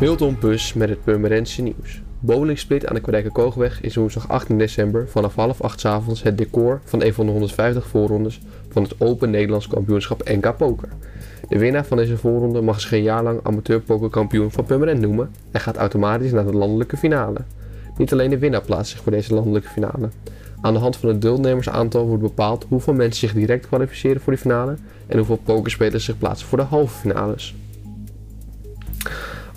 Milton Pus met het Purmerendse nieuws. Bowling Split aan de Kwadijke-Koogweg is woensdag 18 december vanaf half acht 's avonds het decor van een van de 150 voorrondes van het Open Nederlands kampioenschap NK Poker. De winnaar van deze voorronde mag zich een jaar lang amateurpokerkampioen van Purmerend noemen en gaat automatisch naar de landelijke finale. Niet alleen de winnaar plaatst zich voor deze landelijke finale. Aan de hand van het deelnemersaantal wordt bepaald hoeveel mensen zich direct kwalificeren voor de finale en hoeveel pokerspelers zich plaatsen voor de halve finales.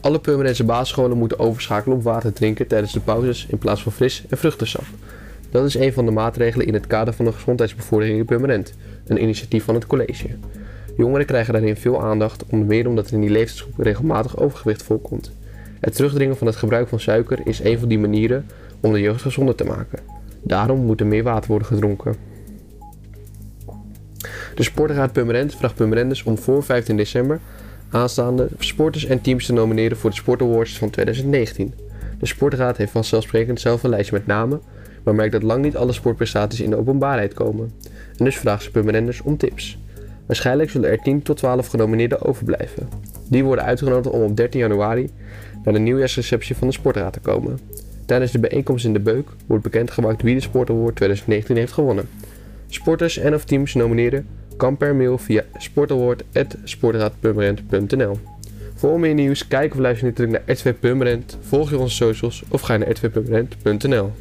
Alle Purmerendse basisscholen moeten overschakelen op water drinken tijdens de pauzes in plaats van fris en vruchtensap. Dat is een van de maatregelen in het kader van de gezondheidsbevordering in Purmerend, een initiatief van het college. Jongeren krijgen daarin veel aandacht, onder meer omdat er in die leeftijdsgroep regelmatig overgewicht voorkomt. Het terugdringen van het gebruik van suiker is een van die manieren om de jeugd gezonder te maken. Daarom moet er meer water worden gedronken. De Sportraad Purmerend vraagt Purmerenders om voor 15 december aanstaande sporters en teams te nomineren voor de Sport Awards van 2019. De Sportraad heeft vanzelfsprekend zelf een lijstje met namen, maar merkt dat lang niet alle sportprestaties in de openbaarheid komen. En dus vraagt ze Purmerenders om tips. Waarschijnlijk zullen er 10 tot 12 genomineerden overblijven. Die worden uitgenodigd om op 13 januari naar de nieuwjaarsreceptie van de Sportraad te komen. Tijdens de bijeenkomst in de Beuk wordt bekendgemaakt wie de Sport Award 2019 heeft gewonnen. Sporters en of teams nomineren kan per mail via sportaward.sportraadpurmerend.nl Voor meer nieuws, kijk of luister natuurlijk naar RTV volg je onze socials of ga naar rtvpurmerend.nl